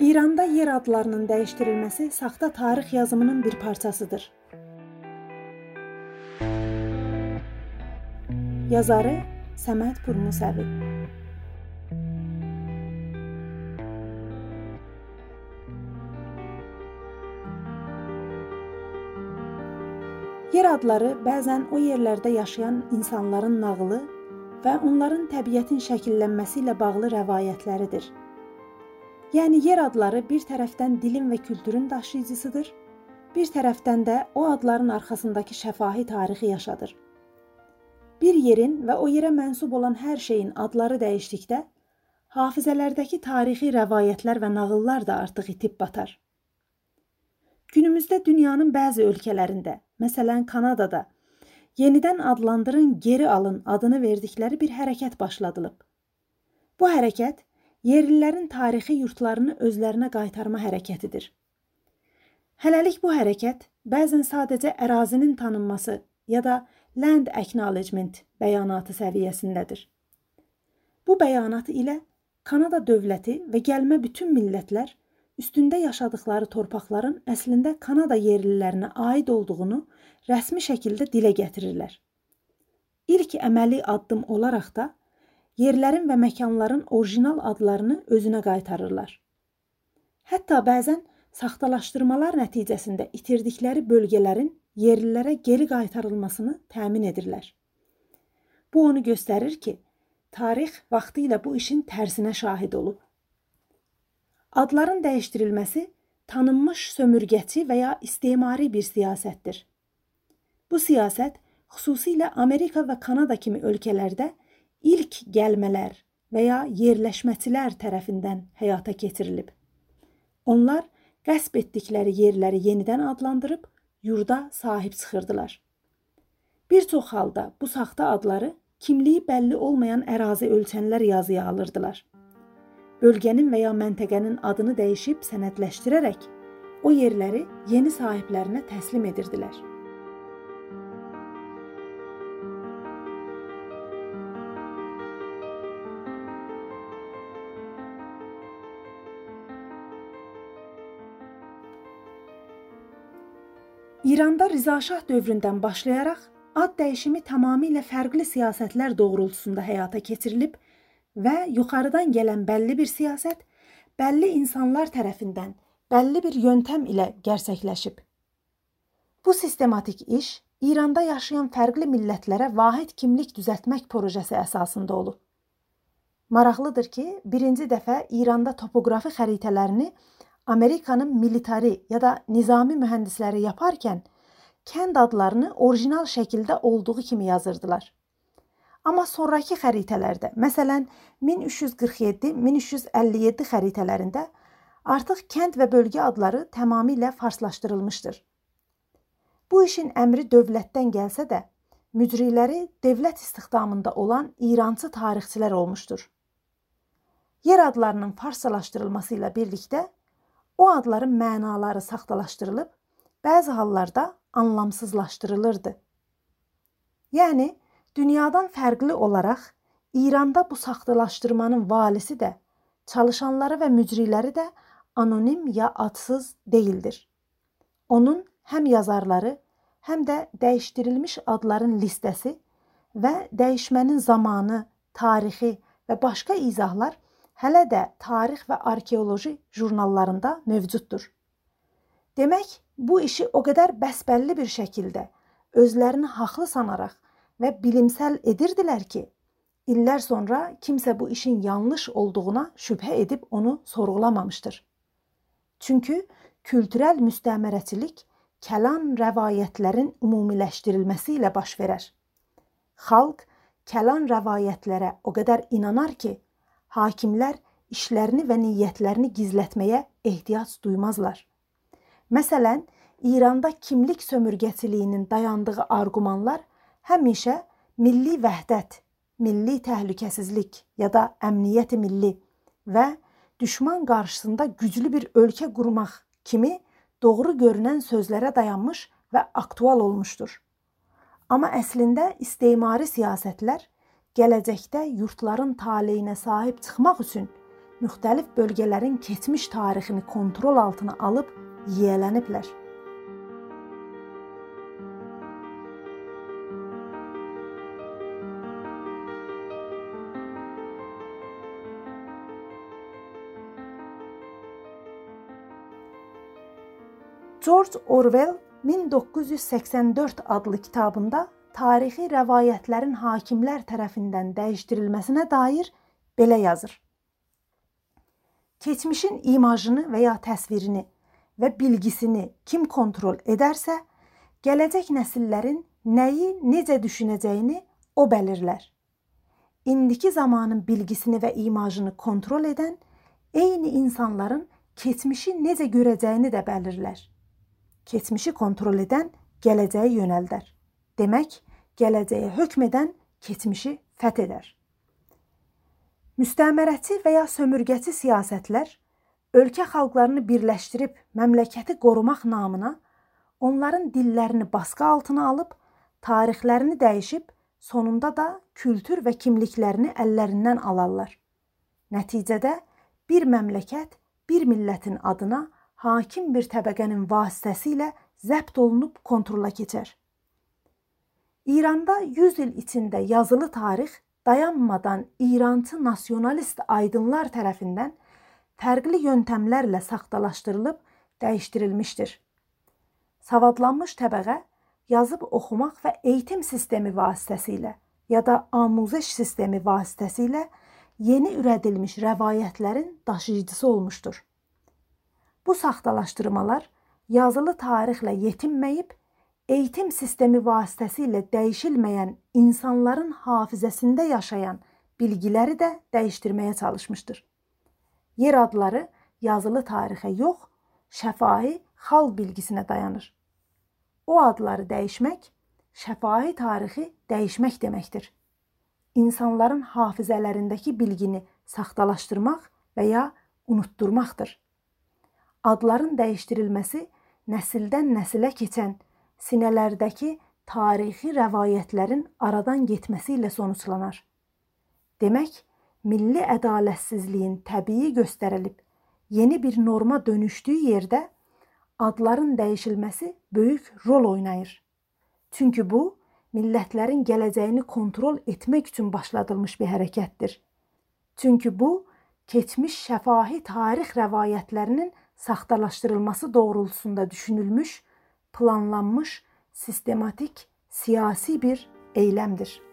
İranda yer adlarının dəyişdirilməsi saxta tarix yazımının bir parçasıdır. Yazarı Səməd Purmusəvi Yer adları bəzən o yerlərdə yaşayan insanların nağılı və onların təbiətin şəkillənməsi ilə bağlı rəvayətləridir. Yəni yer adları bir tərəfdən dilin və kültürün daşıyıcısıdır, bir tərəfdən də o adların arxasındakı şəfahi tarixi yaşadır. Bir yerin və o yerə mənsub olan hər şeyin adları dəyişdikdə hafizələrdəki tarixi rəvayətlər və nağıllar da artıq itib batar. Günümüzdə dünyanın bəzi ölkələrində, məsələn Kanadada, yenidən adlandırın, geri alın adını verdikləri bir hərəkət başladılıb. Bu hərəkət yerlilərin tarixi yurtlarını özlərinə qaytarma hərəkətidir. Hələlik bu hərəkət bəzən sadəcə ərazinin tanınması ya da land acknowledgement bəyanatı səviyyəsindədir. Bu bəyanat ilə Kanada dövləti və gəlmə bütün millətlər üstündə yaşadıkları torpaqların əslində Kanada yerlilərinə aid olduğunu rəsmi şəkildə dilə gətirirlər. İlk əməli addım olaraq da yerlərin və məkanların orijinal adlarını özünə qaytarırlar. Hətta bəzən saxtalaşdırmalar nəticəsində itirdikləri bölgələrin yerlilərə geri qaytarılmasını təmin edirlər. Bu onu göstərir ki, tarix vaxtı ilə bu işin tərsinə şahid olub. Adların dəyişdirilməsi tanınmış sömürgəçi və ya istismari bir siyasətdir. Bu siyasət xüsusilə Amerika və Kanada kimi ölkələrdə ilk gəlmələr və ya yerləşməçilər tərəfindən həyata keçirilib. Onlar qəsb etdikləri yerləri yenidən adlandırıb yurda sahib çıxırdılar. Bir çox halda bu saxta adları kimliyi bəlli olmayan ərazi ölçənlər yazıya alırdılar. Bölgənin və ya məntəqənin adını dəyişib sənədləşdirərək o yerləri yeni sahiblərinə təslim edirdilər. İranda Rizashah dövründən başlayaraq ad dəyişimi tamamilə fərqli siyasətlər doğrultusunda həyata keçirilib və yuxarıdan gələn bəlli bir siyasət bəlli insanlar tərəfindən bəlli bir yöntəm ilə gerçəkləşib. Bu sistematik iş İranda yaşayan fərqli millətlərə vahid kimlik düzəltmək projesi əsasında olub. Maraqlıdır ki, birinci dəfə İranda topoqrafi xəritələrini Amerikanın militari ya da nizami mühəndisləri yaparkən kənd adlarını orijinal şəkildə olduğu kimi yazırdılar. Amma sonrakı xəritələrdə, məsələn 1347-1357 xəritələrində artıq kənd və bölgə adları tamamilə farslaşdırılmışdır. Bu işin əmri dövlətdən gəlsə də, mücriləri dövlət istihdamında olan İrançı tarixçilər olmuşdur. Yer adlarının farslaşdırılması ilə birlikdə O adların mənaları saxtalaşdırılıb, bəzi hallarda anlamsızlaşdırılırdı. Yəni dünyadan fərqli olaraq İranda bu saxtalaşdırmanın valisi də, çalışanları və mücriləri də anonim ya adsız deyildir. Onun həm yazarları, həm də dəyişdirilmiş adların listəsi və dəyişmənin zamanı, tarixi və başqa izahlar hələ də tarix və arxeoloji jurnallarında mövcuddur. Demək, bu işi o qədər bəsbəlli bir şəkildə özlərini haqlı sanaraq və bilimsel edirdilər ki, illər sonra kimsə bu işin yanlış olduğuna şübhə edib onu sorğulamamışdır. Çünki kültürel müstəmərəçilik kəlan rəvayətlərin ümumiləşdirilməsi ilə baş verər. Xalq kəlan rəvayətlərə o qədər inanar ki, hakimlər işlərini və niyyətlərini gizlətməyə ehtiyac duymazlar. Məsələn, İranda kimlik sömürgəçiliyinin dayandığı arqumanlar həmişə milli vəhdət, milli təhlükəsizlik ya da əmniyyət milli və düşman qarşısında güclü bir ölkə qurmaq kimi doğru görünən sözlərə dayanmış və aktual olmuşdur. Amma əslində istismari siyasətlər gələcəkdə yurtların taleyinə sahib çıxmaq üçün müxtəlif bölgələrin keçmiş tarixini kontrol altına alıb yiyələniblər. George Orwell 1984 adlı kitabında tarixi rəvayətlərin hakimlər tərəfindən dəyişdirilməsinə dair belə yazır. Keçmişin imajını və ya təsvirini və bilgisini kim kontrol edərsə, gələcək nəsillərin nəyi necə düşünəcəyini o belirlər. İndiki zamanın bilgisini və imajını kontrol edən eyni insanların keçmişi necə görəcəyini də belirlər keçmişi kontrol edən gələcəyi yönəldər. Demək, gələcəyə hökm edən keçmişi fəth edər. Müstəmərəçi və ya sömürgəçi siyasətlər ölkə xalqlarını birləşdirib məmləkəti qorumaq namına onların dillərini basqı altına alıb, tarixlərini dəyişib, sonunda da kültür və kimliklərini əllərindən alarlar. Nəticədə bir məmləkət bir millətin adına hakim bir təbəqənin vasitəsilə zəbt olunub kontrola keçər. İranda 100 il içində yazılı tarix dayanmadan İrançı nasionalist aydınlar tərəfindən fərqli yöntəmlərlə saxtalaşdırılıb dəyişdirilmişdir. Savadlanmış təbəqə yazıb oxumaq və eğitim sistemi vasitəsilə ya da amuzəş sistemi vasitəsilə yeni ürədilmiş rəvayətlərin daşıyıcısı olmuşdur. Bu saxtalaşdırmalar yazılı tarixlə yetinməyib, eğitim sistemi vasitəsilə dəyişilməyən insanların hafizəsində yaşayan bilgiləri də dəyişdirməyə çalışmışdır. Yer adları yazılı tarixə yox, şəfahi xalq bilgisinə dayanır. O adları dəyişmək şəfahi tarixi dəyişmək deməkdir. İnsanların hafizələrindəki bilgini saxtalaşdırmaq və ya unutdurmaqdır adların dəyişdirilməsi nəsildən nəsilə keçən sinələrdəki tarixi rəvayətlərin aradan getməsi ilə sonuclanar. Demək, milli ədalətsizliyin təbii göstərilib yeni bir norma dönüşdüyü yerdə adların dəyişilməsi böyük rol oynayır. Çünki bu millətlərin gələcəyini kontrol etmək üçün başladılmış bir hərəkətdir. Çünki bu keçmiş şəfahi tarix rəvayətlərinin saxtalaşdırılması doğrultusunda düşünülmüş, planlanmış, sistematik siyasi bir eylemdir.